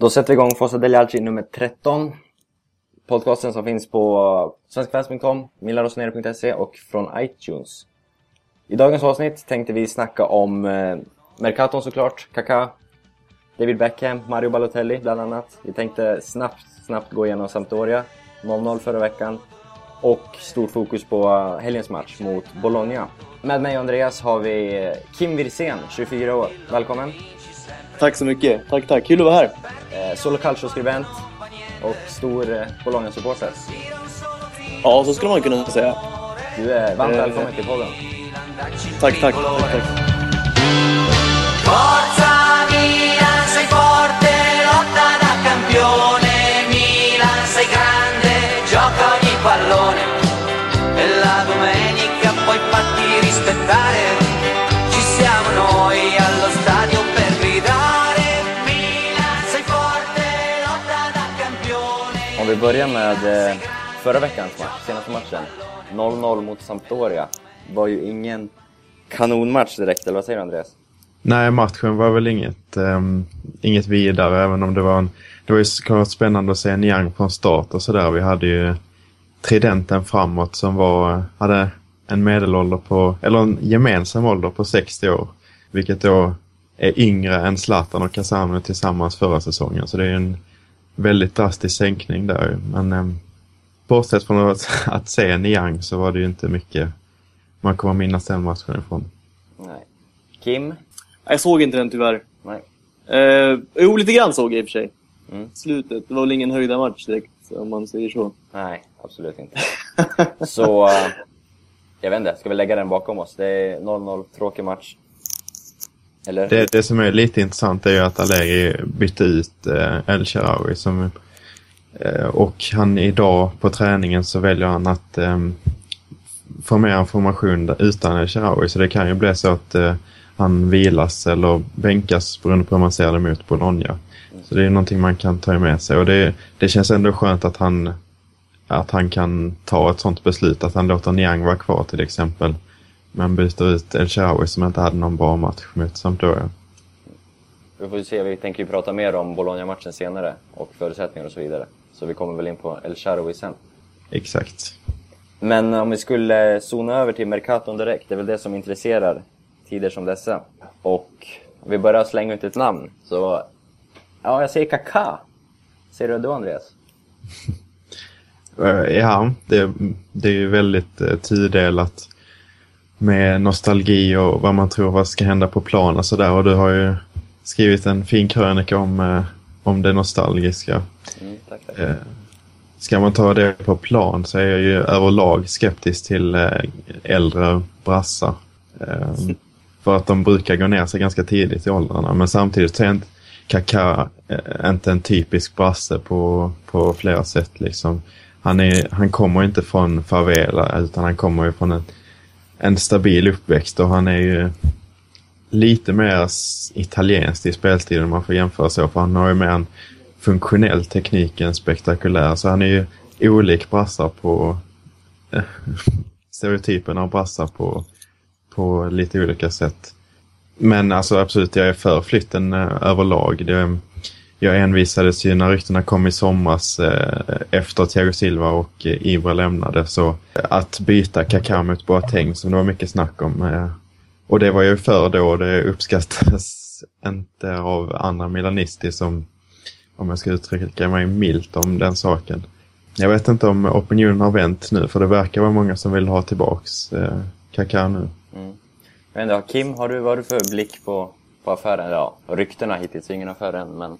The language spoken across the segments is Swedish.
Då sätter vi igång Fossa Degliarci nummer 13. Podcasten som finns på svenskfans.com, milarosonero.se och från iTunes. I dagens avsnitt tänkte vi snacka om eh, Mercaton såklart, Kaká, David Beckham, Mario Balotelli bland annat. Vi tänkte snabbt, snabbt gå igenom Sampdoria, 0-0 förra veckan. Och stort fokus på eh, helgens match mot Bologna. Med mig och Andreas har vi eh, Kim Wirsén, 24 år. Välkommen! Tack så mycket. Tack, tack. Kul att vara här. Eh, Solo Calcio-skribent och stor eh, Bologna-supporter. Ja, så skulle man kunna säga. Du är varmt Eh. välkommen till podden. Tack, tack. tack, tack. Forza Milan, sei forte, lotta da campione. Campione. Börjar med eh, förra veckans match, senaste matchen. 0-0 mot Sampdoria. var ju ingen kanonmatch direkt, eller vad säger du Andreas? Nej, matchen var väl inget, um, inget vidare, även om det var en... Det var ju såklart spännande att se Niang från start och sådär. Vi hade ju tridenten framåt som var, hade en medelålder på, eller en gemensam ålder på 60 år. Vilket då är yngre än Zlatan och Kasano tillsammans förra säsongen. Så det är en väldigt drastisk sänkning där. Men um, bortsett från att, att se Niang så var det ju inte mycket man kommer minnas den matchen ifrån. Nej. Kim? Jag såg inte den tyvärr. Nej. Eh, jo, lite grann såg jag i och för sig. Mm. Slutet. Det var väl ingen höjda match direkt, om man säger så. Nej, absolut inte. Så, eh, jag vet inte, ska vi lägga den bakom oss? Det är 0-0, tråkig match. Eller? Det, det som är lite intressant är ju att Allegri bytte ut eh, El-Sharawi. som eh, och han idag på träningen så väljer han att eh, få mer information utan El-Sharawi. så det kan ju bli så att eh, han vilas eller bänkas beroende på hur man ser det mot Bologna. Så det är någonting man kan ta med sig och det, det känns ändå skönt att han att han kan ta ett sånt beslut att han låter Niang vara kvar till exempel. Men byter ut El Shaarawy som inte hade någon bra match mot Sampdoria. Vi får se, vi tänker ju prata mer om Bologna-matchen senare och förutsättningar och så vidare. Så vi kommer väl in på El Shaarawy sen. Exakt. Men om vi skulle zona över till Mercaton direkt, det är väl det som intresserar tider som dessa. Och vi börjar slänga ut ett namn, så... Ja, jag säger Kaká. Säger du du Andreas? Eh, Ja, det, det är ju väldigt eh, tudelat med nostalgi och vad man tror vad ska hända på plan och sådär. Och du har ju skrivit en fin krönika om, eh, om det nostalgiska. Mm, tack, tack. Eh, Ska man ta det på plan så är jag ju överlag skeptisk till eh, äldre brassar. För att de brukar gå ner sig ganska tidigt i åldrarna. Men samtidigt så är inte Kaká inte en typisk brasse på, på flera sätt. Liksom. Han, är, han kommer inte från favela utan han kommer ju från en, en stabil uppväxt och han är ju lite mer italiensk italienskt i spelstilen om man får jämföra så. För han har ju mer en funktionell teknik än spektakulär. Så han är ju olik brassar på eh, stereotypen av brassar på, på lite olika sätt. Men alltså absolut, jag är för flytten eh, överlag. Det, jag envisades ju när ryktena kom i somras eh, efter Thiago Silva och eh, Ibra lämnade. Så eh, att byta Kaká mot Boateng som det var mycket snack om. Eh, och det var jag ju för då och det uppskattades inte av andra milanister som, om jag ska uttrycka mig milt om den saken. Jag vet inte om opinionen har vänt nu för det verkar vara många som vill ha tillbaks eh, Kaká nu. Mm. Jag vet inte, Kim, har du, vad har du för blick på, på affären? Ja, ryktena hittills, ingen affär än, men...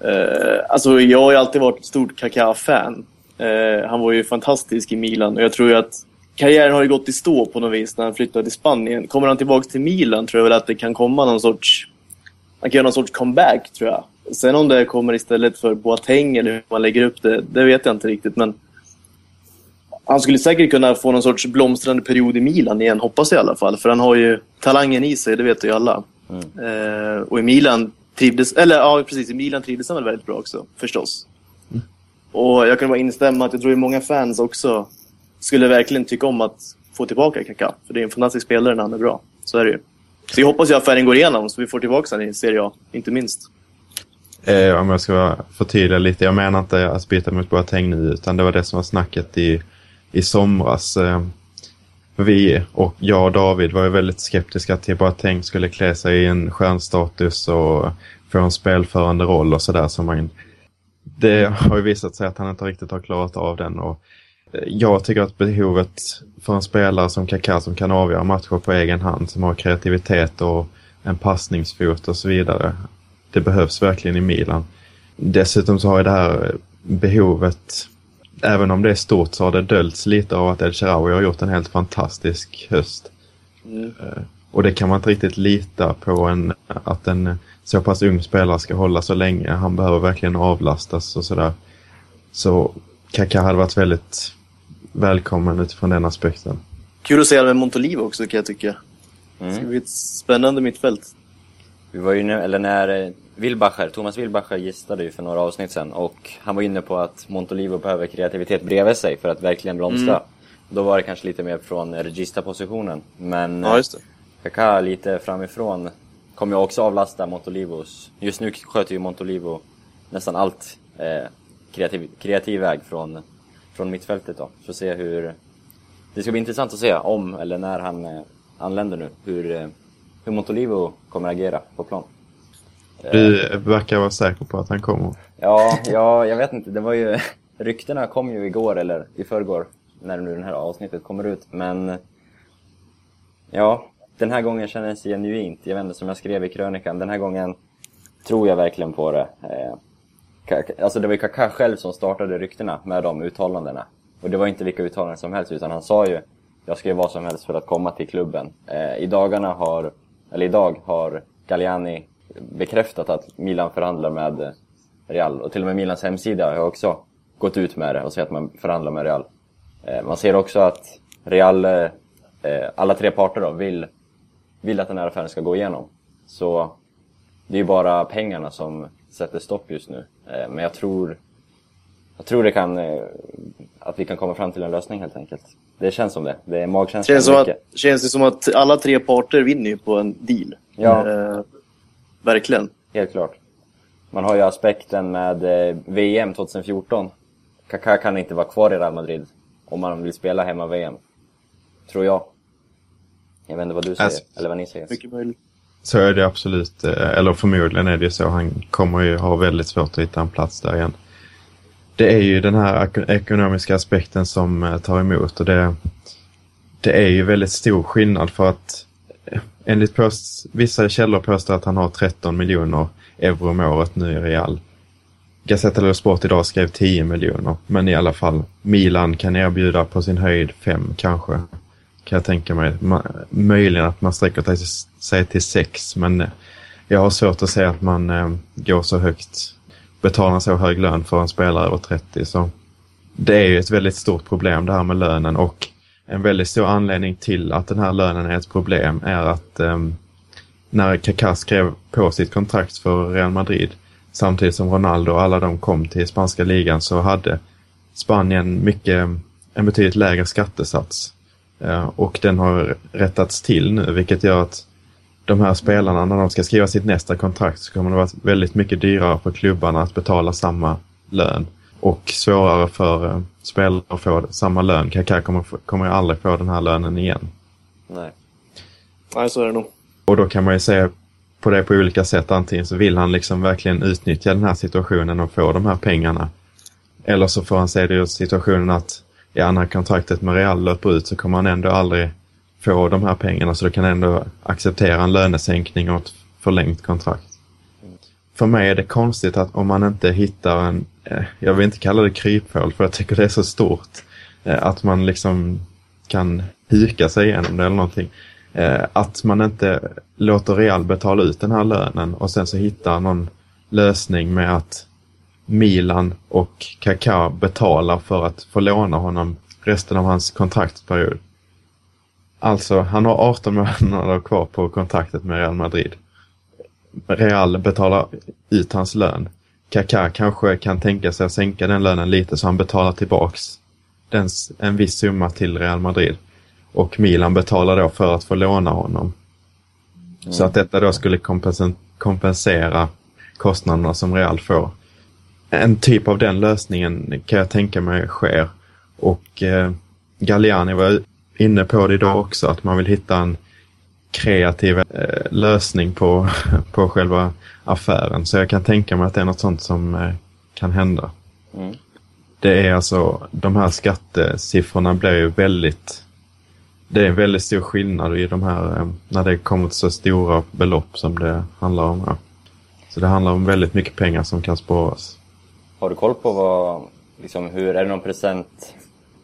Eh, alltså, jag har alltid varit ett stort Kaká-fan. Eh, han var ju fantastisk i Milan och jag tror att karriären har ju gått i stå på något vis när han flyttade till Spanien. Kommer han tillbaka till Milan tror jag väl att det kan komma någon sorts... Han kan göra någon sorts comeback tror jag. Sen om det kommer istället för Boateng eller hur man lägger upp det, det vet jag inte riktigt. Men han skulle säkert kunna få någon sorts blomstrande period i Milan igen, hoppas jag i alla fall. För han har ju talangen i sig, det vet ju alla. Eh, och i Milan trivdes, eller ja precis, i Milan trivdes han väl väldigt bra också, förstås. Och jag kan bara instämma att jag tror att många fans också skulle verkligen tycka om att få tillbaka Kaká. För det är en fantastisk spelare när han är bra. Så är det ju. Så jag hoppas ju att affären går igenom så vi får tillbaka honom i Serie A, inte minst. Eh, om jag ska förtydliga lite. Jag menar inte att byta mot Boateng nu utan det var det som var snacket i, i somras. Eh, vi och jag och David var ju väldigt skeptiska till Boateng skulle klä sig i en stjärnstatus och få en spelförande roll och sådär. Så man, det har ju visat sig att han inte riktigt har klarat av den. Och eh, jag tycker att behovet för en spelare som Kaká som kan avgöra matcher på egen hand, som har kreativitet och en passningsfot och så vidare. Det behövs verkligen i Milan. Dessutom så har ju det här behovet, även om det är stort, så har det döljts lite av att El Shaarawy har gjort en helt fantastisk höst. Mm. Och det kan man inte riktigt lita på en, att en så pass ung spelare ska hålla så länge. Han behöver verkligen avlastas och sådär. Så Kaká hade varit väldigt välkommen utifrån den aspekten. Kul att se med Montolivo också kan jag tycka. Det ska Mm. bli ett spännande mittfält. Vi var ju nu, eller när eh, Wilbacher, Thomas Wilbacher gästade ju för några avsnitt sedan och han var inne på att Montolivo behöver kreativitet bredvid sig för att verkligen blomstra. Då var det kanske lite mer från regista-positionen. Men Ja, just det. Kaká lite framifrån kommer ju också avlasta Montolivos. Just nu sköter ju Montolivo nästan allt eh, kreativ, kreativ väg från, från mittfältet då. Får se hur... Det ska bli intressant att se om, eller när han eh, anländer nu, hur, eh, hur Montolivo kommer agera på plan. Du verkar vara säker på att han kommer. Ja, ja, jag vet inte. Det var ju... Ryktena kom ju igår, eller i förrgår, när nu det här avsnittet kommer ut. Men... Ja, den här gången kändes genuint. Jag vet inte, som jag skrev i krönikan, den här gången tror jag verkligen på det. Eh, alltså det var ju Kaká själv som startade ryktena med de uttalandena. Och det var inte vilka uttalanden som helst, utan han sa ju jag ska göra vad som helst för att komma till klubben. Eh, I dagarna har, eller idag har Galliani bekräftat att Milan förhandlar med Real. Och till och med Milans hemsida har också gått ut med det och säger att man förhandlar med Real. Eh, man ser också att Real, eh, alla tre parter då, vill, vill att den här affären ska gå igenom. Så det är ju bara pengarna som sätter stopp just nu. Eh, men jag tror, jag tror det kan, eh, att vi kan komma fram till en lösning helt enkelt. Det känns som det. Det är magkänslan Känns, som att, mycket. känns det som att alla tre parter vinner ju på en deal. Ja. Verkligen. Helt klart. Man har ju aspekten med eh, VM 2014. Kaká kan inte vara kvar i Real Madrid om man vill spela hemma VM. Tror jag. Jag vet inte vad du säger, Alltså, eller vad ni säger. Mycket möjligt. Så är det absolut. eh, Eller förmodligen är det så. Han kommer ju ha väldigt svårt att hitta en plats där igen. Det är ju den här ek- ekonomiska aspekten som eh, tar emot och det, det är ju väldigt stor skillnad för att enligt påst, vissa källor påstår att han har 13 miljoner euro om året nu i Real. Gazzetta dello Sport idag skrev 10 miljoner, men i alla fall Milan kan erbjuda på sin höjd 5 kanske. Kan jag tänka mig. Ma- möjligen att man sträcker sig- till 6, men eh, jag har svårt att säga att man eh, går så högt, betalar så hög lön för en spelare över 30. Så det är ju ett väldigt stort problem det här med lönen och en väldigt stor anledning till att den här lönen är ett problem är att ehm, när Kaká skrev på sitt kontrakt för Real Madrid samtidigt som Ronaldo och alla de kom till spanska ligan så hade Spanien mycket, en betydligt lägre skattesats. Eh, och den har rättats till nu vilket gör att de här spelarna när de ska skriva sitt nästa kontrakt så kommer det vara väldigt mycket dyrare för klubbarna att betala samma lön. Och svårare för eh, spelare att få samma lön. Kaká kommer, kommer aldrig få den här lönen igen. Nej. Nej, så är det nog. Och då kan man ju se på det på olika sätt. Antingen så vill han liksom verkligen utnyttja den här situationen och få de här pengarna. Eller så får han se det ur situationen att ja, när kontraktet med Real löper ut så kommer han ändå aldrig få de här pengarna så då kan han ändå acceptera en lönesänkning och ett förlängt kontrakt. För mig är det konstigt att om man inte hittar en, Eh, jag vill inte kalla det kryphål för jag tycker det är så stort, eh, att man liksom kan huka sig igenom det eller någonting. Eh, att man inte låter Real betala ut den här lönen och sen så hittar någon lösning med att Milan och Kaká betalar för att få låna honom resten av hans kontraktsperiod. Alltså, han har 18 månader kvar på kontraktet med Real Madrid. Real betalar ut hans lön. Kaká kanske kan tänka sig att sänka den lönen lite så han betalar tillbaks den, en viss summa till Real Madrid. Och Milan betalar då för att få låna honom. Så att detta då skulle kompensera kostnaderna som Real får. En typ av den lösningen kan jag tänka mig sker. Och eh, Galliani var inne på det idag också, att man vill hitta en kreativ eh, lösning på, på själva affären. Så jag kan tänka mig att det är något sånt som eh, kan hända. Mm. Det är alltså, de här skattesiffrorna blir ju väldigt det är en väldigt stor skillnad i de här, eh, när det kommer till så stora belopp som det handlar om. Ja. Så det handlar om väldigt mycket pengar som kan sparas. Har du koll på vad, liksom, hur, är det någon procent?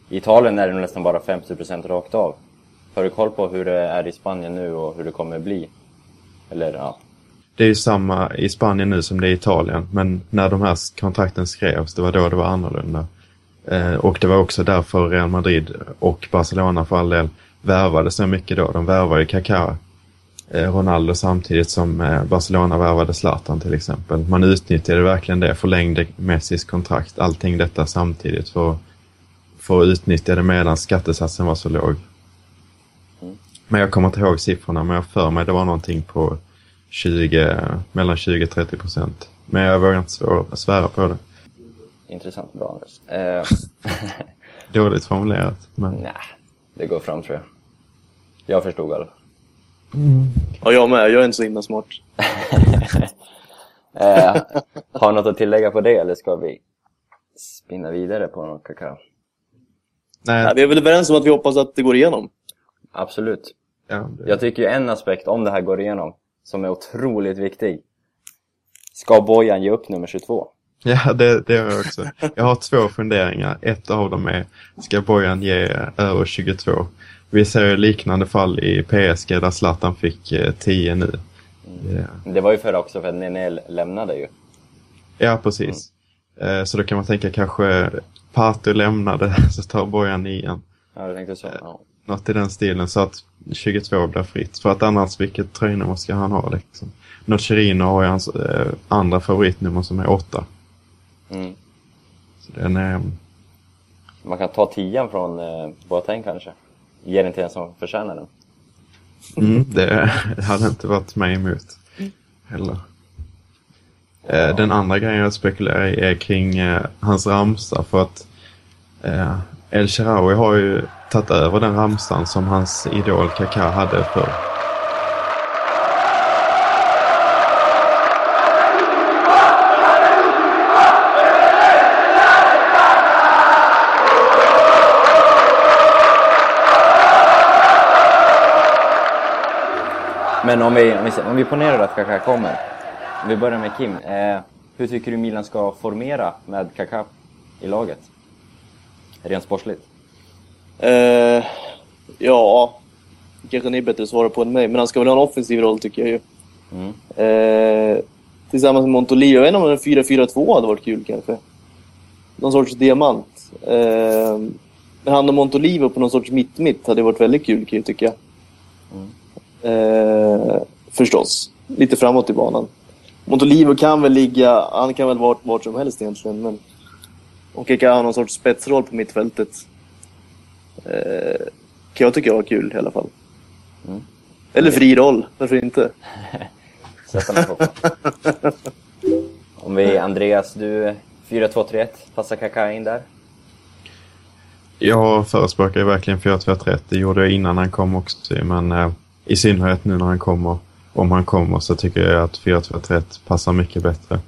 I Italien är det nästan bara 50 procent rakt av. Har du koll på hur det är i Spanien nu och hur det kommer bli? Eller ja, Det är ju samma i Spanien nu som det är i Italien, men när de här kontrakten skrevs, det var då det var annorlunda. Eh, och det var också därför Real Madrid och Barcelona för all del värvade så mycket då. De värvade ju Kaká, eh, Ronaldo samtidigt som eh, Barcelona värvade Zlatan till exempel. Man utnyttjade verkligen det, förlängde Messis kontrakt, allting detta samtidigt för, för att utnyttja det medan skattesatsen var så låg. Men jag kommer inte ihåg siffrorna, men jag för mig det var någonting på 20, mellan 20 och 30 procent. Men jag vågar inte svå- svära på det. intressant bra Anders. Eh, Dåligt formulerat. Men... nej, det går fram tror jag. Jag förstod i alla fall. Ja, jag med. Jag är inte så himla smart. Eh, har du något att tillägga på det eller ska vi spinna vidare på någon kakao? Nej, Ja, vi är väl överens om att vi hoppas att det går igenom. Absolut. Ja, det... Jag tycker ju en aspekt om det här går igenom som är otroligt viktig. Ska Bojan ge upp nummer 22? Ja, det, det gör jag också. Jag har två funderingar. Ett av dem är, ska Bojan ge över 22? Vi ser liknande fall i PSG där Zlatan fick eh, 10 nu. Ja. Det var ju förra också för att Nenel lämnade ju. Ja, precis. Eh, Så då kan man tänka kanske Pato lämnade så tar Bojan nian. Ja, du tänkte så? Ja. Något i den stilen så att 22 blir fritt. För att annars vilket tröjnummer ska han ha liksom? Nocerino har ju hans eh, andra favoritnummer som är 8. Mm. Så den är... Man kan ta tian från eh, Boateng kanske. Ge den till en som förtjänar den. Mm, det hade inte varit mig emot heller. Eh, Den andra grejen jag spekulerar i är kring eh, hans ramsa för att eh, El Shaarawy har ju tagit över den ramsan som hans idol Kaká hade för. Men om vi, om vi, om vi ponerar att Kaká kommer. Om vi börjar med Kim. Eh, hur tycker du Milan ska formera med Kaká i laget? Rent sportsligt. Eh, ja, kanske ni är bättre att svara på än mig, men han ska väl ha en offensiv roll tycker jag ju. Mm. Eh, tillsammans med Montolivo. Jag vet inte om en 4-4-2 hade varit kul kanske. Någon sorts diamant. Eh, men han och Montolivo på någon sorts mitt-mitt hade varit väldigt kul kan jag tycka. Eh, förstås. Lite framåt i banan. Montolivo kan väl ligga, han kan väl vara vart som helst egentligen. Men och Keka har någon sorts spetsroll på mittfältet. Eh, kan jag tycka var kul i alla fall. Mm. Eller fri roll, varför inte? Sätta mig på. Om vi, Andreas, du 4-2-3-1, passar Kaká in där? Jag förespråkar verkligen 4-2-3-1. Det gjorde jag innan han kom också. Men eh, i synnerhet nu när han kommer, om han kommer, så tycker jag att 4-2-3-1 passar mycket bättre.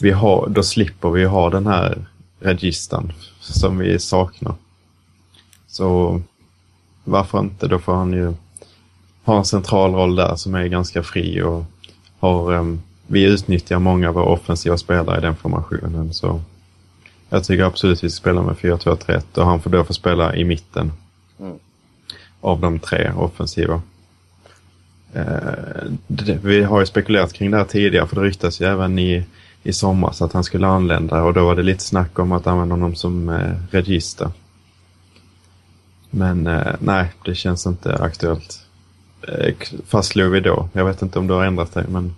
Vi har, då slipper vi ha den här registan som vi saknar. Så varför inte? Då får han ju ha en central roll där som är ganska fri och har, em, vi utnyttjar många av våra offensiva spelare i den formationen. Så jag tycker absolut vi ska spela med 4-2-3-1 och han får då få spela i mitten Mm. av de tre offensiva. Eh, det, vi har ju spekulerat kring det här tidigare för det ryktas ju även i, i somras att han skulle anlända och då var det lite snack om att använda honom som eh, register. Men eh, nej, det känns inte aktuellt. Eh, fastslog vi då. Jag vet inte om du har ändrat dig men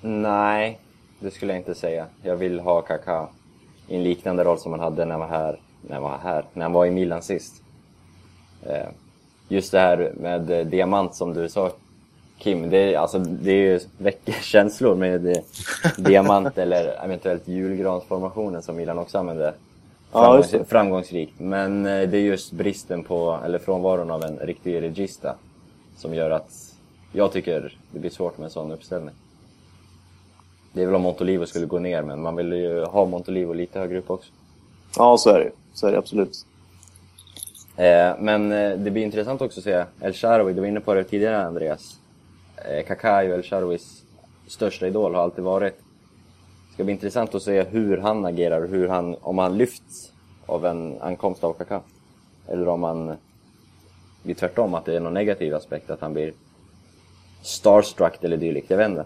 Nej, det skulle jag inte säga. Jag vill ha Kaká i en liknande roll som han hade när han var här, när han var, här, när han var i Milan sist. Eh, Just det här med eh, diamant som du sa Kim, det, är, alltså, det är ju väcker känslor med det, diamant eller eventuellt julgransformationen som Milan också använder Ja, framgångs, det. framgångsrikt. Men eh, det är just bristen på, eller frånvaron av en riktig regista som gör att jag tycker det blir svårt med en sån uppställning. Det är väl om Montolivo skulle gå ner, men man vill ju ha Montolivo lite högre upp också. Ja, så är det Så är det absolut. Eh, men eh, det blir intressant också att se El Shaarawy, du var inne på det tidigare Andreas. Eh, Kaká El-Sharouis största idol, har alltid varit. Det ska bli intressant att se hur han agerar hur han, om han lyfts av en ankomst av Kaká. Eller om han blir tvärtom, att det är någon negativ aspekt, att han blir starstruck eller dylikt, jag vet inte.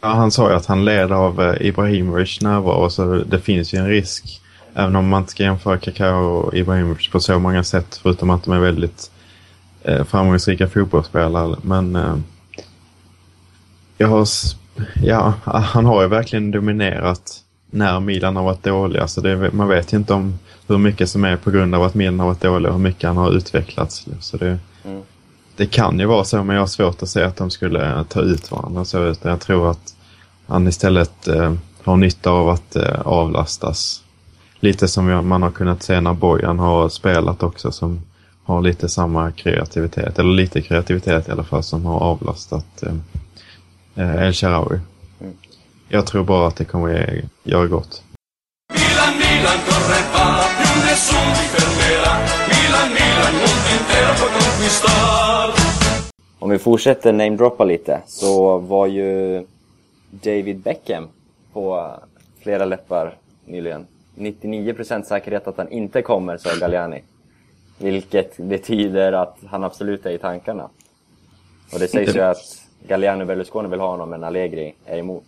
Ja, han sa ju att han led av eh, Ibrahimovic närvaro så det finns ju en risk. Även om man inte ska jämföra Kaká och Ibrahimovic på så många sätt förutom att de är väldigt eh, framgångsrika fotbollsspelare. Men eh, jag har, ja, han har ju verkligen dominerat när Milan har varit dåliga. Så det, man vet ju inte om hur mycket som är på grund av att Milan har varit dåliga och hur mycket han har utvecklats. Så det, Mm. det kan ju vara så, men jag har svårt att se att de skulle ta ut varandra. Så utan jag tror att han istället eh, har nytta av att eh, avlastas. Lite som man har kunnat se när Bojan har spelat också som har lite samma kreativitet, eller lite kreativitet i alla fall, som har avlastat eh, El Shaarawy. Mm. Jag tror bara att det kommer göra gott. Milan, Milan corre va, più nessuno ti fermerà. Milan, Milan, mondo intero può conquistar. Om vi fortsätter namedroppa lite, så var ju David Beckham på flera läppar nyligen. 99% säkerhet att han inte kommer, sa Galliani. Vilket betyder att han absolut är i tankarna. Och det sägs ju att Galliani och Berlusconi vill ha honom, men Allegri är emot.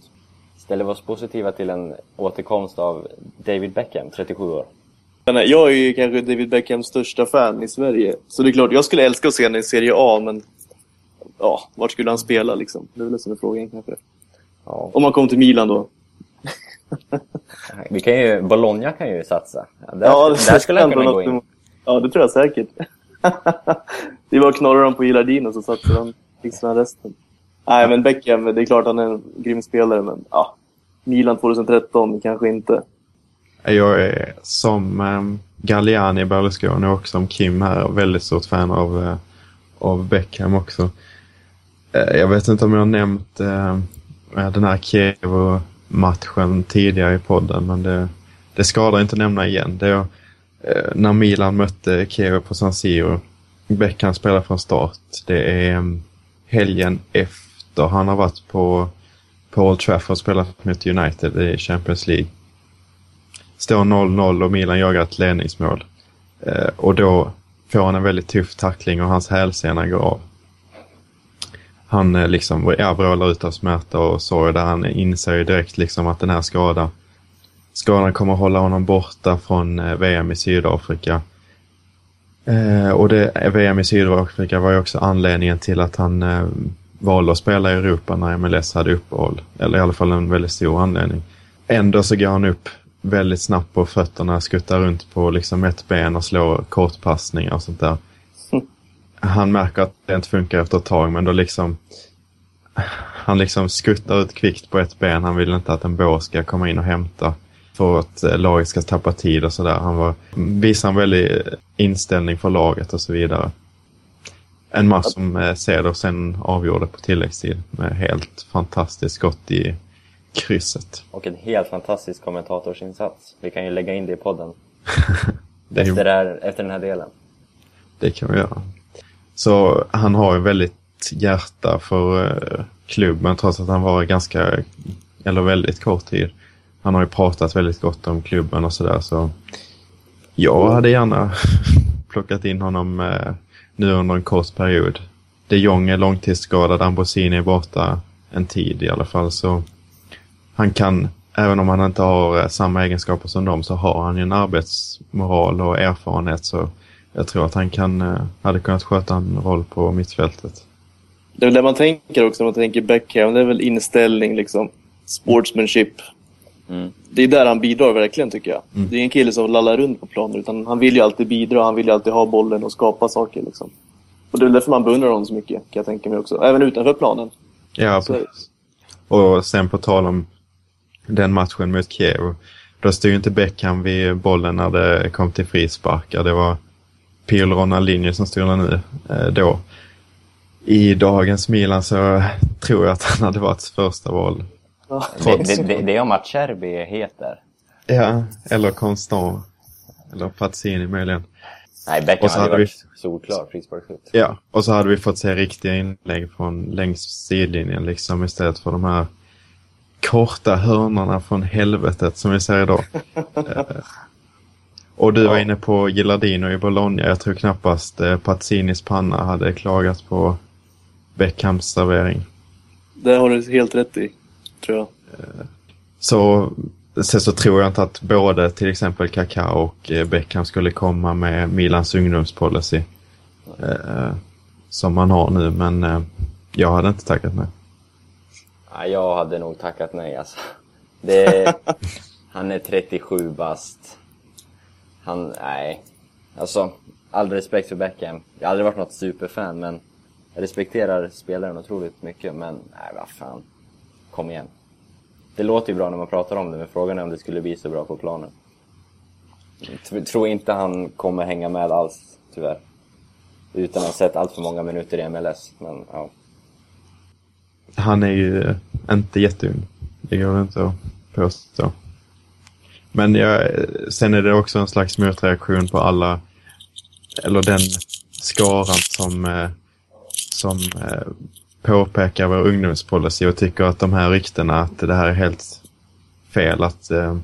Ställer vi oss positiva till en återkomst av David Beckham, 37 år. Nej, Jag är ju kanske David Beckhams största fan i Sverige. Så det är klart, jag skulle älska att se honom i Serie A, men... Ja, vart skulle han spela liksom? Det är väl det som är frågan kanske. Ja. Om han kom till Milan då. Vi kan ju, Bologna kan ju satsa. Där, Ja, där skulle han kunna gå in. Ja, det tror jag säkert. det är bara att knorra dem på Gilardino och så satsar fixar han resten. Nej, men Beckham, det är klart han är en grym spelare, men ja. Milan 2013, kanske inte. Jag är som um, Galliani, Berlusconi och som Kim här väldigt stort fan av, eh, av Beckham också. Eh, jag vet inte om jag har nämnt eh, eh, den här Kiev-matchen tidigare i podden men det, det skadar inte att nämna igen. Det är, eh, när Milan mötte Kiev på San Siro. Beckham spelar från start. Det är ehm, helgen efter han har varit på, på Old Trafford och spelat mot United i Champions League står 0-0 och Milan jagar ett ledningsmål. Eh, och då får han en väldigt tuff tackling och hans hälsena går av. Han eh, liksom ja, vrålar ut av smärta och sorg där han inser ju direkt liksom att den här skadan, skadan kommer hålla honom borta från eh, VM i Sydafrika. Eh, och det, VM i Sydafrika var ju också anledningen till att han eh, valde att spela i Europa när MLS hade uppehåll. Eller i alla fall en väldigt stor anledning. Ändå så går han upp väldigt snabbt på fötterna, skuttar runt på liksom ett ben och slår kortpassningar och sånt där. Han märker att det inte funkar efter ett tag men då liksom han liksom skuttar ut kvickt på ett ben. Han vill inte att en bås ska komma in och hämta för att eh, laget ska tappa tid och sådär. Han var, visar en väldig inställning för laget och så vidare. En match som eh, Ceder sen avgjorde på tilläggstid med helt fantastiskt skott i krysset. Och en helt fantastisk kommentatorsinsats. Vi kan ju lägga in det i podden. Det är Efter, det här, efter den här delen. Det kan vi göra. Så han har ju väldigt hjärta för eh, klubben trots att han var ganska, eller väldigt kort tid. Han har ju pratat väldigt gott om klubben och sådär så jag hade gärna plockat in honom eh, nu under en kort period. De Jong är långtidsskadad, Ambrosini är borta en tid i alla fall så han kan, även om han inte har eh, samma egenskaper som dem så har han ju en arbetsmoral och erfarenhet så jag tror att han kan, eh, hade kunnat sköta en roll på mittfältet. Det är väl det man tänker också när man tänker Beckham. Det är väl inställning, liksom. Sportsmanship. Mm. Det är där han bidrar verkligen, tycker jag. Det är en kille som lallar runt på planen, utan han vill ju alltid bidra. Han vill ju alltid ha bollen och skapa saker, liksom. Och det är därför man beundrar honom så mycket, kan jag tänka mig också. Även utanför planen. Ja, Så-. Och sen på tal om den matchen mot Kiev. Då stod ju inte Beckham vid bollen när det kom till frisparkar. Det var Pirlo Ronaldinho som stod där nu eh, då. I dagens Milan så tror jag att han hade varit första val. Ja. Det, det, det, det är om att Cherby är het där. Ja, eller Constant. Eller Pazzini möjligen. Nej, Beckham Och så hade hade varit solklar frisparksskytt. Ja, och så hade vi fått se riktiga inlägg från längs sidlinjen liksom istället för de här korta hörnorna från helvetet som vi ser idag. Eh, och du var inne på Gilardino i Bologna. Jag tror knappast eh, Pazzinis panna hade klagat på Beckhams servering. Det har du helt rätt i, tror jag. Så, sen så tror jag inte att både till exempel Kaká och eh, Beckham skulle komma med Milans ungdomspolicy. Eh, som man har nu, men eh, jag hade inte tackat nej. Ja, jag hade nog tackat nej alltså. Det, han är 37 bast. Han, nej. Alltså, all respekt för Beckham. Jag har aldrig varit något superfan, men jag respekterar spelaren otroligt mycket, men nej, vad fan. Kom igen. Det låter ju bra när man pratar om det, men frågan är om det skulle bli så bra på planen. Jag tror inte han kommer hänga med alls, tyvärr. Utan att ha sett allt för många minuter i MLS, men ja. Han är ju eh, inte jätteung. Det går inte att påstå. Men jag, eh, sen är det också en slags motreaktion på alla, eller den skaran som, eh, som påpekar vår ungdomspolicy och tycker att de här ryktena att det här är helt fel att, eh,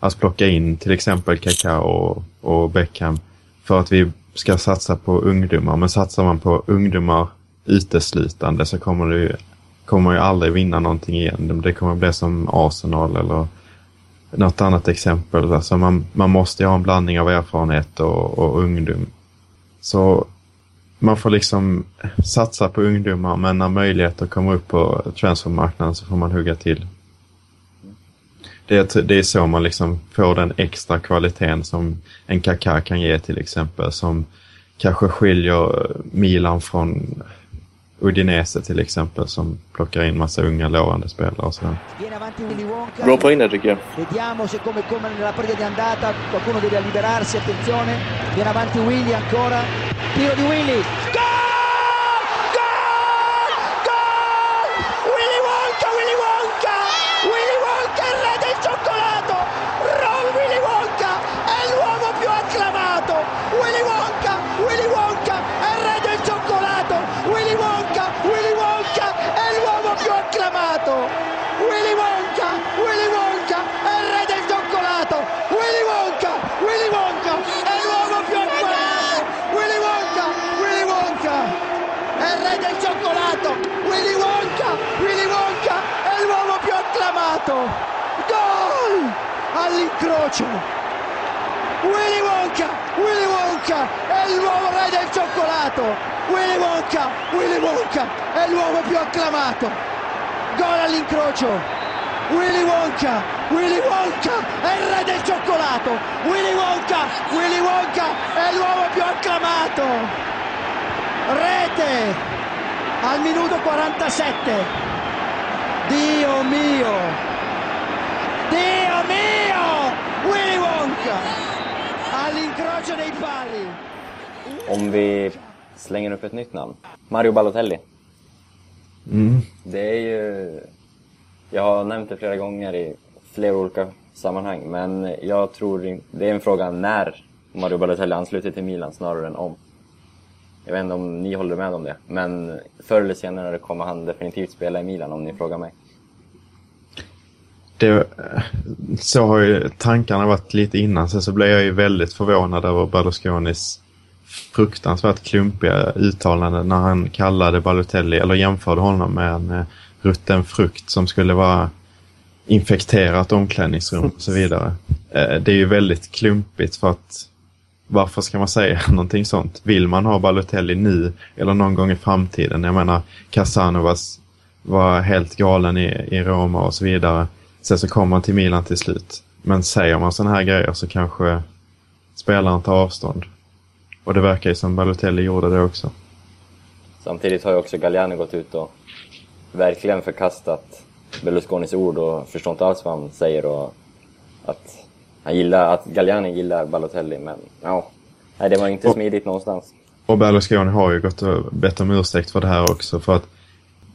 att plocka in till exempel Kakao och, och Beckham för att vi ska satsa på ungdomar. Men satsar man på ungdomar uteslutande så kommer det kommer man ju aldrig vinna någonting igen. Det kommer bli som Arsenal eller något annat exempel. Alltså man, man måste ju ha en blandning av erfarenhet och, och ungdom. Så man får liksom satsa på ungdomar men när möjligheter kommer upp på transfermarknaden så får man hugga till. Det är, det är så man liksom får den extra kvaliteten som en Kaká kan ge till exempel. Som kanske skiljer Milan från Udinese till exempel som plockar in massa unga lovande spelare och sådär. Bra poäng där tycker jag. Vediamo se come, come nella partita di andata qualcuno deve liberarsi, attenzione. Viene avanti Willy ancora. Tiro di Willy. All'incrocio! Willy Wonka, Willy Wonka è l'uomo re del cioccolato! Willy Wonka, Willy Wonka è l'uomo più acclamato! Gol all'incrocio! Willy Wonka, Willy Wonka è il re del cioccolato! Willy Wonka, Willy Wonka è l'uomo più acclamato! Rete al minuto 47. Dio mio! Dio mio! All'incrocio dei pali. Om vi slänger upp ett nytt namn. Mario Balotelli. Mm. Det är ju... Jag har nämnt det flera gånger i flera olika sammanhang, men jag tror det är en fråga när Mario Balotelli ansluter till Milan snarare än om. Jag vet inte om ni håller med om det, men förr eller senare kommer han definitivt spela i Milan om ni frågar mig. Det, så har ju tankarna varit lite innan. Sen så blev jag ju väldigt förvånad över Berlusconis fruktansvärt klumpiga uttalanden när han kallade Balotelli, eller jämförde honom med en eh, rutten frukt som skulle vara infekterat omklädningsrum och så vidare. Eh, det är ju väldigt klumpigt för att varför ska man säga någonting sånt? Vill man ha Balotelli nu eller någon gång i framtiden? Jag menar, Casanovas var helt galen i, i Roma och så vidare. Sen så kommer han till Milan till slut. Men säger man sådana här grejer så kanske spelaren tar avstånd. Och det verkar ju som Balotelli gjorde det också. Samtidigt har ju också Galliani gått ut och verkligen förkastat Berlusconis ord och förstår inte alls vad han säger och att han gillar, att Galliani gillar Balotelli men ja, nej det var inte Och- smidigt någonstans. Och Berlusconi har ju gått och bett om ursäkt för det här också för att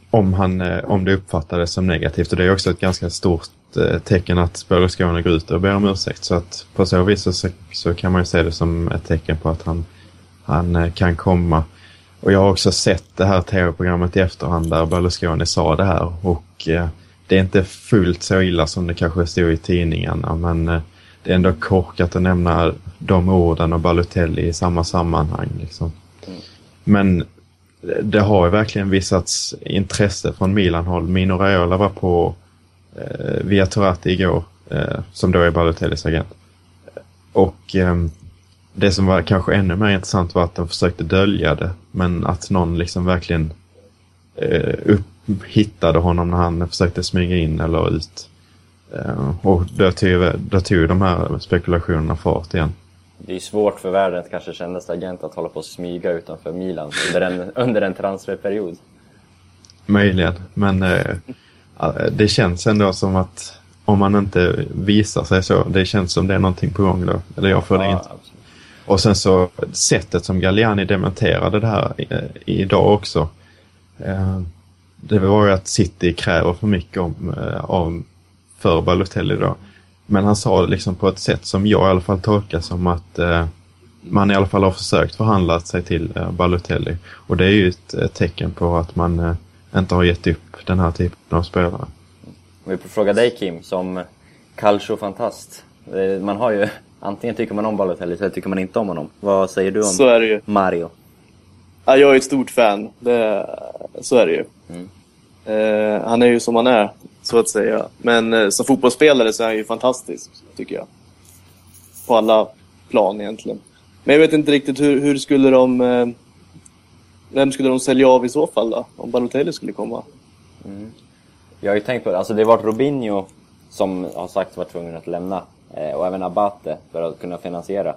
om, han, eh, om det uppfattades som negativt och det är också ett ganska stort Eh, tecken att Berlusconi går ut och ber om ursäkt så att på så vis så, så kan man ju se det som ett tecken på att han, han eh, kan komma. Och jag har också sett det här tv-programmet i efterhand där Berlusconi sa det här och eh, det är inte fullt så illa som det kanske stod i tidningarna men eh, det är ändå korkat att nämna de orden och Balotelli i samma sammanhang. Liksom. Men eh, det har ju verkligen visats intresse från Milan-håll. Mino Raiola var på eh, via Turati igår, eh, som då är Balotellis agent. Och eh, det som var kanske ännu mer intressant var att de försökte dölja det, men att någon liksom verkligen eh, upp, hittade honom när han försökte smyga in eller ut. Eh, och då tog, då tog de här spekulationerna fart igen. Det är svårt för världens kanske kändaste agent att hålla på och smyga utanför Milan under en, under en transferperiod. Möjligen, men eh, det känns ändå som att om man inte visar sig så, det känns som det är någonting på gång då. Eller jag får det inte. absolut. Och sen så sättet som Galliani dementerade det här eh, idag också. Eh, det var ju att City kräver för mycket om, eh, av, för Balotelli då. Men han sa det liksom på ett sätt som jag i alla fall tolkar som att eh, man i alla fall har försökt förhandla sig till eh, Balotelli. Och det är ju ett, ett tecken på att man eh, inte har gett upp den här typen av spelare. Om vi får fråga dig Kim, som calcio-fantast. Eh, Man har ju, antingen tycker man om Balotelli eller tycker man inte om honom. Vad säger du om Så är det ju. Mario? Ja, jag är ett stort fan. Det, så är det ju. Mm. Eh, han är ju som han är, så att säga. Men eh, som fotbollsspelare så är han ju fantastisk, tycker jag. På alla plan egentligen. Men jag vet inte riktigt hur, hur skulle de... Eh, vem skulle de sälja av i så fall då? Om Balotelli skulle komma? Jag har ju tänkt på det, alltså det var Robinho som har sagt var tvungen att lämna. Eh, och även Abate för att kunna finansiera.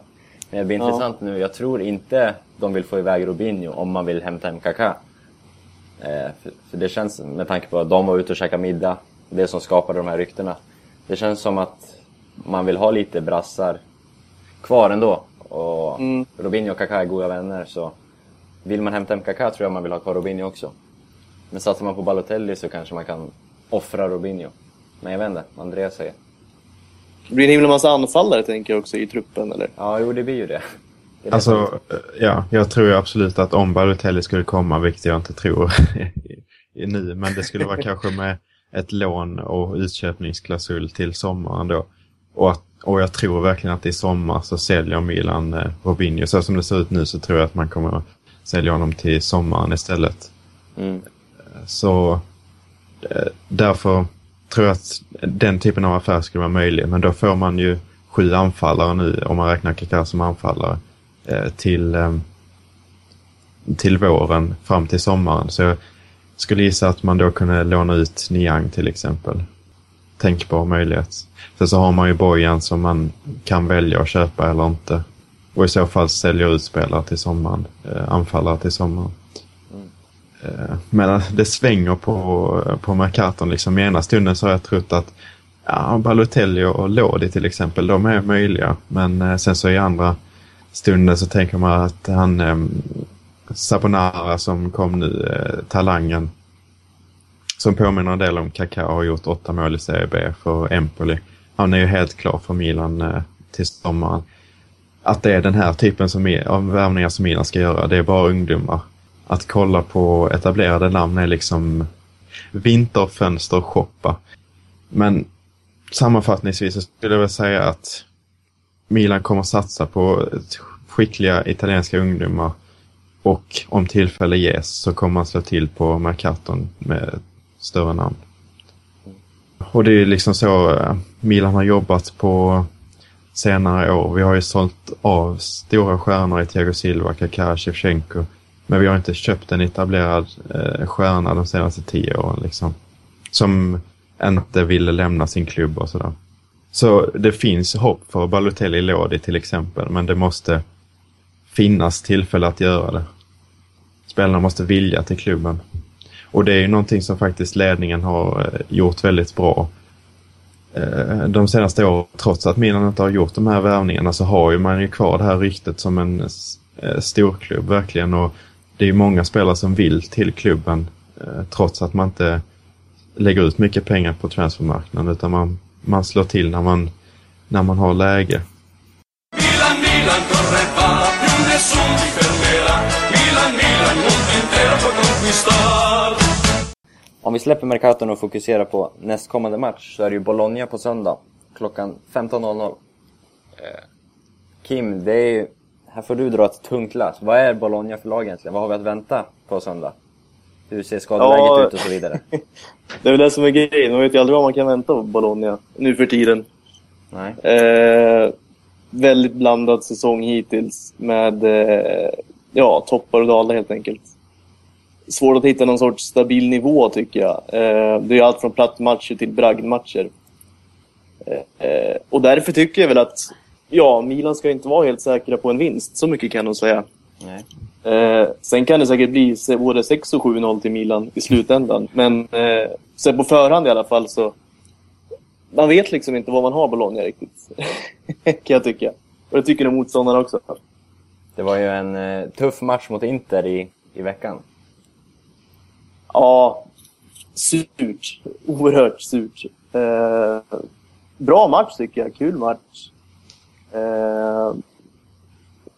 Men det blir Ja. intressant nu, jag tror inte de vill få iväg Robinho om man vill hämta hem Kaká. Eh, för, för det känns, med tanke på att de var ute och käkade middag, det som skapade de här ryktena. Det känns som att man vill ha lite brassar kvar ändå. Och Mm. Robinho och Kaká är goda vänner så vill man hämta Kaká tror jag man vill ha kvar Robinho också. Men satsar man på Balotelli så kanske man kan offra Robinho. Men jag vet inte, Andreas säger. Det blir en himla massa anfallare, tänker jag också, i truppen, eller? Ja, jo det blir ju det. det, Alltså, ja, jag tror ju absolut att om Balotelli skulle komma, vilket jag inte tror i, i nu, men det skulle vara kanske med ett lån och utköpningsklausul till sommaren då. Och, att, och jag tror verkligen att i sommar så säljer Milan eh, Robinho. Så som det ser ut nu så tror jag att man kommer sälja honom till sommaren istället. Mm. Så eh, därför tror jag att den typen av affär skulle vara möjlig. Men då får man ju sju anfallare nu, om man räknar Kaká som anfallare, eh, till, eh, till våren fram till sommaren. Så jag skulle gissa att man då kunde låna ut Niang till exempel. Tänkbar möjlighet. Sen så har man ju Bojan som man kan välja att köpa eller inte. Och i så fall sälja ut spelare till sommaren, eh, anfallare till sommaren. Eh, Men det svänger på, på Mercaton. Liksom. I ena stunden så har jag trott att ja, Balotelli och Lodi till exempel, de är möjliga. Men eh, sen så i andra stunden så tänker man att han eh, Sabonara som kom nu, eh, talangen, som påminner en del om Kaká har gjort åtta mål i Serie B för Empoli. Han är ju helt klar för Milan eh, till sommaren. Att det är den här typen som, av värvningar som Milan ska göra, det är bara ungdomar att kolla på etablerade namn är liksom vinterfönster shoppa. Men sammanfattningsvis så skulle jag väl säga att Milan kommer satsa på skickliga italienska ungdomar och om tillfälle ges så kommer man slå till på Mercaton med större namn. Och det är ju liksom så eh, Milan har jobbat på senare år. Vi har ju sålt av stora stjärnor i Thiago Silva, Kaká, Shevchenko. Men vi har inte köpt en etablerad eh, stjärna de senaste tio åren. Liksom. Som inte ville lämna sin klubb och sådär. Så det finns hopp för Balotelli Lodi till exempel. Men det måste finnas tillfälle att göra det. spelarna måste vilja till klubben. Och det är ju någonting som faktiskt ledningen har eh, gjort väldigt bra. Eh, de senaste åren, trots att Milan inte har gjort de här värvningarna, så har ju man ju kvar det här ryktet som en eh, storklubb verkligen. Och det är ju många spelare som vill till klubben eh, trots att man inte lägger ut mycket pengar på transfermarknaden utan man, man slår till när man, när man har läge. Om vi släpper Mercaton och fokuserar på nästkommande match så är det ju Bologna på söndag klockan 15.00. Eh, Kim, det är ju, här får du dra ett tungt lass. Vad är Bologna för lag egentligen? Vad har vi att vänta på söndag? Hur ser skadeläget Ja. ut och så vidare? Det är väl det som är grejen. Man vet ju aldrig vad man kan vänta av Bologna nu för tiden. Nej. Eh, väldigt blandad säsong hittills med eh, ja, toppar och dalar helt enkelt. Svårt att hitta någon sorts stabil nivå tycker jag. Eh, det är allt från plattmatcher till bragdmatcher. Eh, eh, och därför tycker jag väl att ja, Milan ska inte vara helt säkra på en vinst. Så mycket kan nog säga. Nej. Sen kan det säkert bli både 6 och 7-0 till Milan i slutändan. Men så på förhand i alla fall så... Man vet liksom inte vad man har Bologna riktigt. kan jag tycka. Och det tycker nog motståndarna också. Det var ju en tuff match mot Inter i, i veckan. Ja, surt. Oerhört surt. Eh, bra match tycker jag. Kul match. Eh,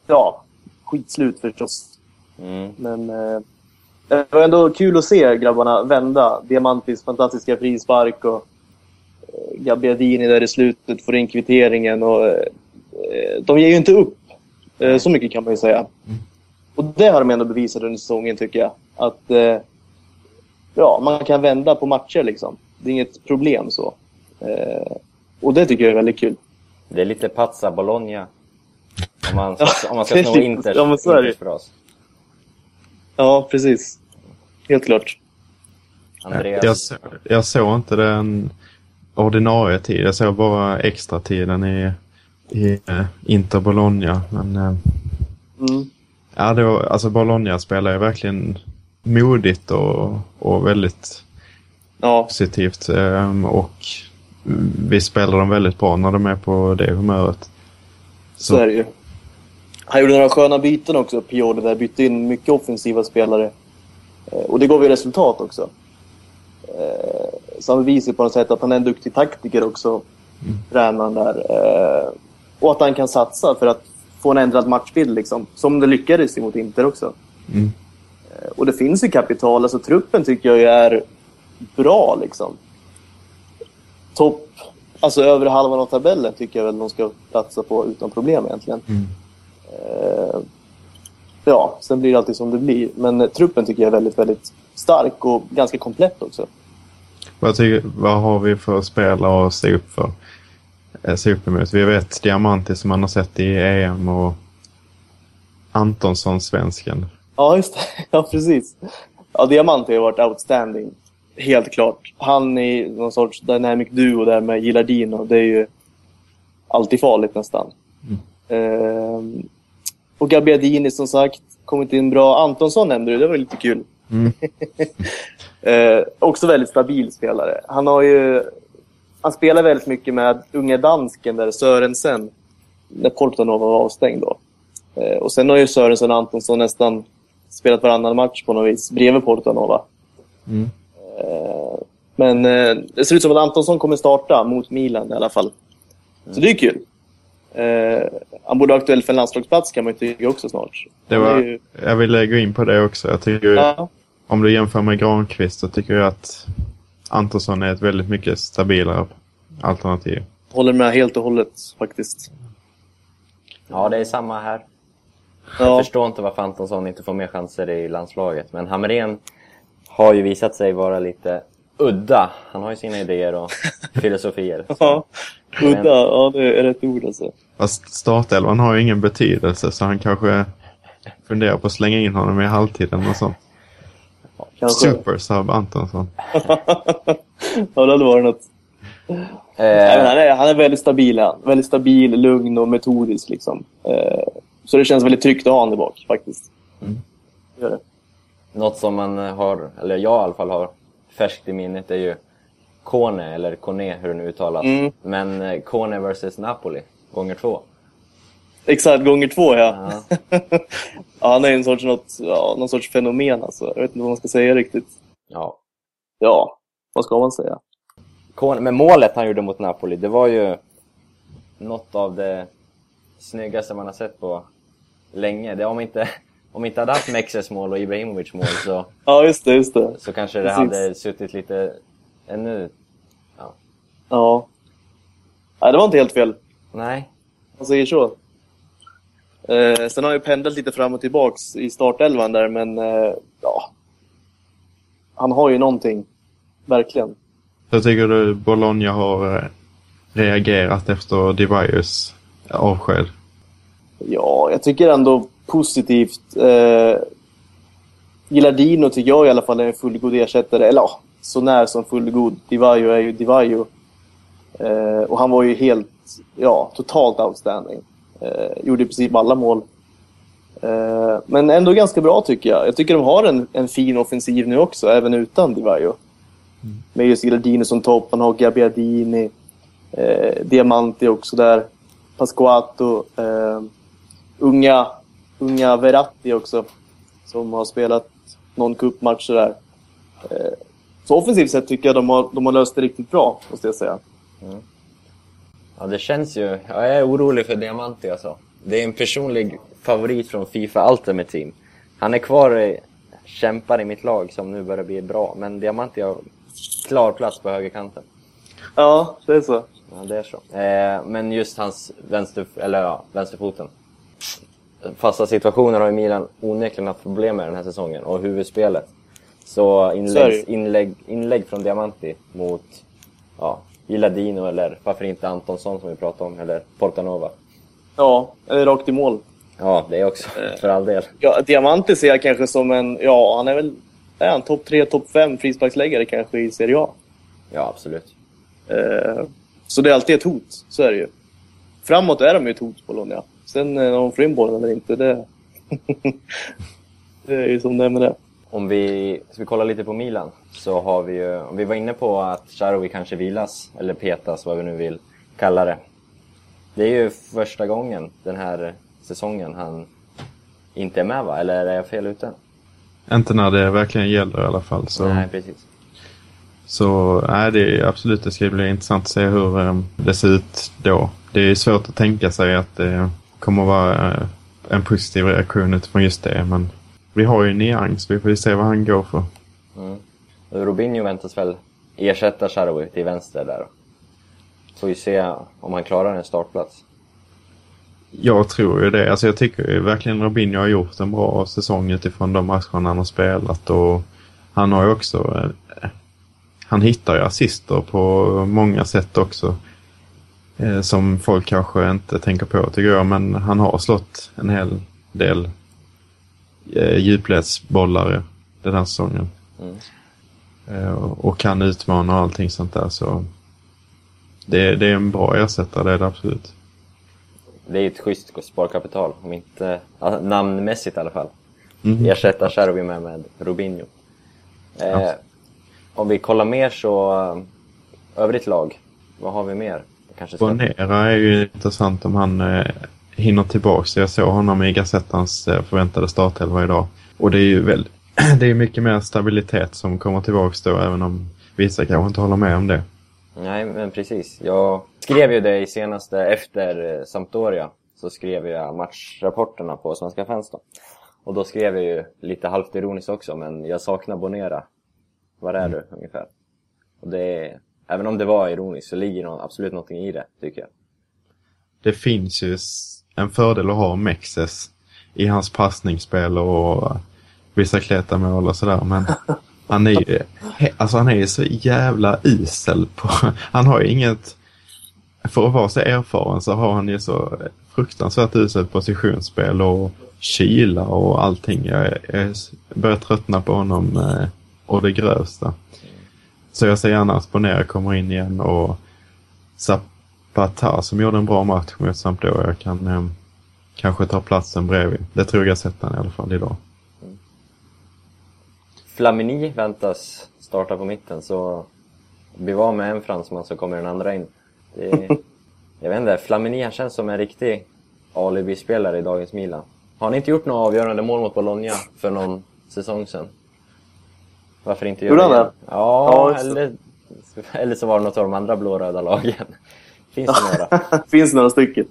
ja, skitslut förstås. Mm. Men eh, det var ändå kul att se grabbarna vända. Diamantis fantastiska frispark och eh, Gabbiadini där i slutet får in kvitteringen. Och, eh, de ger ju inte upp. Eh, så mycket kan man ju säga. Och det har de ändå bevisat under säsongen tycker jag. Att ja, man kan vända på matcher liksom. Det är inget problem så. Eh, och det tycker jag är väldigt kul. Det är lite Pazza Bologna. Om man, ska- om man ska sno Inters, ja, men så är det. Inters fras. Ja, precis. Helt klart. Andreas. Jag, så, jag såg inte den ordinarie tid. Jag såg bara extra tiden i, i eh, Inter Bologna. Men eh, Mm. ja, det var, alltså Bologna spelar ju verkligen modigt och, och väldigt Ja, positivt. eh, Och vi spelar dem väldigt bra när de är på det humöret. Så är det ju. Han gjorde några sköna byten också, Pioli, där bytte in mycket offensiva spelare. Eh, Och det gav ju resultat också. Eh, Så han bevisar på något sätt att han är en duktig taktiker också, tränaren där. Eh, Och att han kan satsa för att få en ändrad matchbild, liksom. Som det lyckades mot Inter också. Mm. Och det finns ju kapital. Alltså truppen tycker jag är bra, liksom. Topp, alltså över halvan av tabellen tycker jag väl de ska platsa på utan problem egentligen. Mm. Eh, ja, sen blir det alltid som det blir. Men eh, truppen tycker jag är väldigt, väldigt stark och ganska komplett också. Vad, tycker, vad har vi för spelare att se upp för? Eh, Se upp emot? Vi vet Diamanti som man har sett i EM och Antonsson, svensken. Ja, just det. Ja, precis. Ja, Diamante har varit outstanding. Helt klart. Han i någon sorts dynamic duo där med Gilardino. Det är ju alltid farligt nästan. Ehm, och Gabbiadini som sagt, kommit in bra. Antonsson nämnde du, det var lite kul. Mm. Eh, också väldigt stabil spelare. Han har ju... Han spelar väldigt mycket med unge dansken där, Sörensen. När Portanova var avstängd då. Eh, och sen har ju Sörensen och Antonsson nästan spelat varannan match på något vis, bredvid Portanova. Mm. Eh, men eh, det ser ut som att Antonsson kommer starta mot Milan i alla fall. Så det är kul. Eh, han borde vara aktuell för en landslagsplats kan man ju tycka också snart. Det var, ju- jag vill lägga in på det också. Jag tycker, ja, Om du jämför med Granqvist så tycker jag att Antonsson är ett väldigt mycket stabilare alternativ. håller med helt och hållet faktiskt. Ja, det är samma här. Jag Ja, förstår inte varför Antonsson inte får mer chanser i landslaget. Men Hamrén har ju visat sig vara lite udda. Han har ju sina idéer och filosofier. ja. udda. Ja, det är rätt ord alltså. Fast startelvan har ju ingen betydelse så han kanske funderar på att slänga in honom i halvtiden och sånt. Kanske. Super sub Antonsson. Ja, det hade varit något. Nej, men Eh, han, är, han är väldigt stabil. Han. Väldigt stabil, lugn och metodisk. Liksom. Eh, så det känns väldigt tryggt att ha honom där bak faktiskt. Mm. Gör det. Något som man har, eller jag i alla fall har färskt i minnet är ju Kone, eller Kone hur det nu uttalas. Mm. Men eh, Kone vs Napoli, gånger två. Exakt, gånger två ja. Ja. ja han är en sorts, något, ja, någon sorts fenomen alltså. Jag vet inte vad man ska säga riktigt. Ja. Ja, vad ska man säga? Kone, men målet han gjorde mot Napoli, det var ju något av det snyggaste man har sett på länge. Det, om inte om inte hade haft Mexes mål och Ibrahimovic mål så, Ja, just det, just det. så kanske det Precis. hade suttit lite ännu... Ja. Nej, det var inte helt fel. Nej, Man säger så. Eh, sen har jag pendlat lite fram och tillbaks i startelvan där, men eh, ja. Han har ju någonting. Verkligen. Hur tycker du Bologna har eh, reagerat efter Divaius avsked? Ja, jag tycker ändå positivt. Eh, Gilardino tycker jag i alla fall är en fullgod ersättare. Eller ja, så när som fullgod. Divaio är ju Divaio. Eh, och han var ju helt, ja, totalt outstanding. Eh, gjorde i princip alla mål. Eh, men ändå ganska bra tycker jag. Jag tycker de har en, en fin offensiv nu också, även utan Divaio. Med just Gilardino som topp, man har Gabbiadini, eh, Diamanti också där. Pasquato, eh, unga, unga Verratti också. Som har spelat någon cupmatch där. Eh, så offensivt sett tycker jag de har, de har löst det riktigt bra, måste jag säga. ja, det känns ju... Ja, jag är orolig för Diamanti alltså. Det är en personlig favorit från Fifa Ultimate Team. Han är kvar i, kämpar i mitt lag som nu börjar bli bra, men Diamanti har klar plats på högerkanten. Ja, det är så. Ja, det är så. Eh, men just hans vänster, eller ja, vänsterfoten. Fasta situationer har ju Milan onekligen haft problem med den här säsongen och huvudspelet. Så inlägg, inlägg, inlägg från Diamanti mot ja, Gilardino eller varför inte Antonsson som vi pratade om, eller Portanova. Ja, eller rakt i mål. Ja, det är också, för all del. Ja, Diamante ser jag kanske som en, ja, han är väl, är han topp tre, topp fem frisparksläggare kanske i Serie A. Ja, absolut. Eh, så det är alltid ett hot, så är det ju. Framåt är de ju ett hot, Bologna. Sen eh, om de får in bollen eller inte, det... det är ju som det är med det. Om vi, ska vi kolla lite på Milan, så har vi ju, om vi var inne på att Charovi kanske vilas, eller petas, vad vi nu vill kalla det. Det är ju första gången den här säsongen han inte är med va? Eller är jag fel ute? Inte när det verkligen gäller i alla fall. Så, Nej, precis. så nej, det är absolut, det ska bli intressant att se hur eh, det ser ut då. Det är svårt att tänka sig att det kommer att vara eh, en positiv reaktion utifrån just det. Men vi har ju nyans, vi får ju se vad han går för. Och Robinho väntas väl ersätta Charovi till vänster där. Får vi se om han klarar en startplats. Jag tror ju det. Alltså jag tycker ju verkligen Robinho har gjort en bra säsong utifrån de matcherna han har spelat. Och han har ju också... Eh, han hittar ju assister på många sätt också. Eh, som folk kanske inte tänker på tycker jag. Men han har slått en hel del eh, djupledsbollar den här säsongen. Eh, och kan utmana och allting sånt där. Så det, det är en bra ersättare, det är det absolut. Det är ett schysst sparkapital, om inte ja, namnmässigt i alla fall. Ersätta Charovi med, med Robinho. Eh, om vi kollar mer så, eh, övrigt lag, vad har vi mer? Kanske ska... Bonera är ju intressant om han eh, hinner tillbaka. Jag såg honom i Gazettans eh, förväntade startelva idag. Och det är ju väl, det är mycket mer stabilitet som kommer tillbaka då, även om vissa kanske inte håller med om det. Nej, men precis. Jag skrev ju det i senaste, efter eh, Sampdoria, så skrev jag matchrapporterna på Svenska fans då. Och då skrev jag ju lite halvt ironiskt också, men jag saknar Bonera. Var är du ungefär? Och det är, även om det var ironiskt så ligger det absolut någonting i det, tycker jag. Det finns ju en fördel att ha Mexes i hans passningsspel och bicicleta-mål och sådär. Men han är ju alltså han är ju så jävla isel på... Han har ju inget... För att vara så erfaren så har han ju så fruktansvärt uselt positionsspel och kyla och allting. Jag, jag börjar tröttna på honom eh, och det grövsta. Så jag ser gärna att Bonera kommer in igen och Zapata som gjorde en bra match mot Sampdoria kan eh, kanske ta platsen bredvid. Det tror jag sett han i alla fall idag. Flamini väntas starta på mitten så blir vi av med en fransman så kommer den andra in. Det, jag vet inte, Flamini han känns som en riktig alibi-spelare i dagens Milan. Har han inte gjort några avgörande mål mot Bologna för någon säsong sedan? Varför inte göra Gjorde han det? Ja, Ja, eller, eller så var det något av de andra blåröda lagen. Finns det några? Finns några stycken?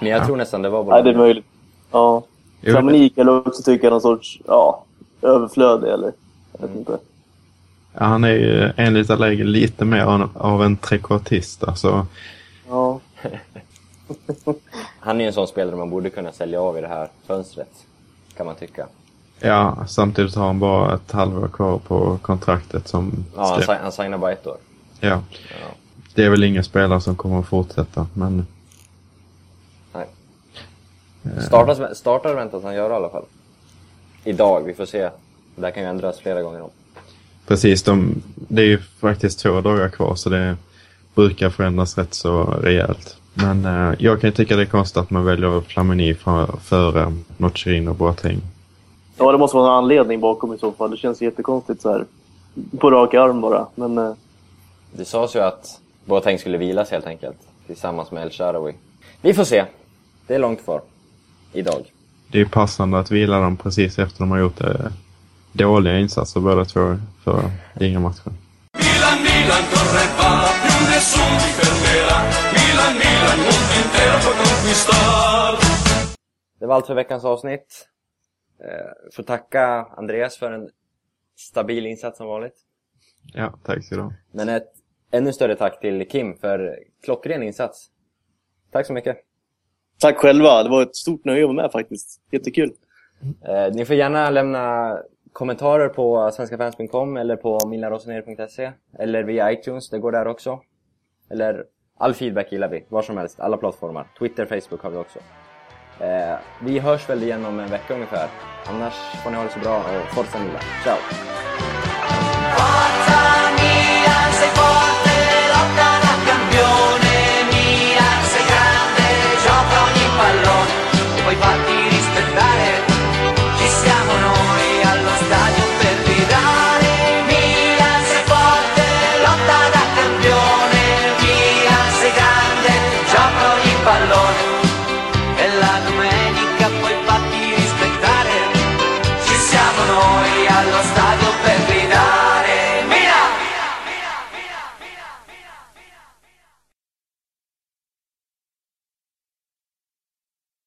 Men jag tror nästan det var Nej, det är möjligt. Ja. Kan jag också tycka är någon sorts, ja, överflödig eller? Jag vet inte. Ja, han är ju enligt Allegri lite mer av- av en trekvartist. Alltså, Ja. Han är ju en sån spelare man borde kunna sälja av i det här fönstret. Kan man tycka. Ja, samtidigt har han bara ett halvår kvar på kontraktet som Ja, han, skrev- si- han signar bara ett år. ja. Ja. Det är väl ingen spelare som kommer att fortsätta, men Nej. Startar, startar väntas han göra i alla fall. Idag, vi får se. Det här kan ju ändras flera gånger om. precis, de, det är ju faktiskt två dagar kvar så det brukar förändras rätt så rejält. Men eh, jag kan ju tycka det är konstigt att man väljer Flamini för- före Nocherin och Boateng. Ja, det måste vara en anledning bakom i så fall. Det känns jättekonstigt så här. På rak arm bara. Men eh, Det sades ju att Boateng skulle vilas helt enkelt. Tillsammans med El Shaarawy. Vi får se. Det är långt kvar. Idag. Det är passande att vila dem precis efter de har gjort eh, dåliga insatser båda två för ligamatchen. Milan, Milan corre va, più nessuno ti fermerà. Milan, Milan, mondo intero può conquistar. Det var allt för veckans avsnitt. Eh, får tacka Andreas för en stabil insats som vanligt. Ja, tack så du ha. Men ett ännu större tack till Kim för klockren insats. Tack så mycket. tack själva. Det var ett stort nöje att vara med faktiskt. Jättekul. Eh, ni får gärna lämna kommentarer på svenskafans.com eller på milaroseneri.se eller via iTunes, det går där också. Eller all feedback gillar vi, var som helst, alla plattformar. Twitter, Facebook har vi också. Eh, vi hörs väl igen om en vecka ungefär. Annars får ni ha det så bra och Forza Milan. Ciao!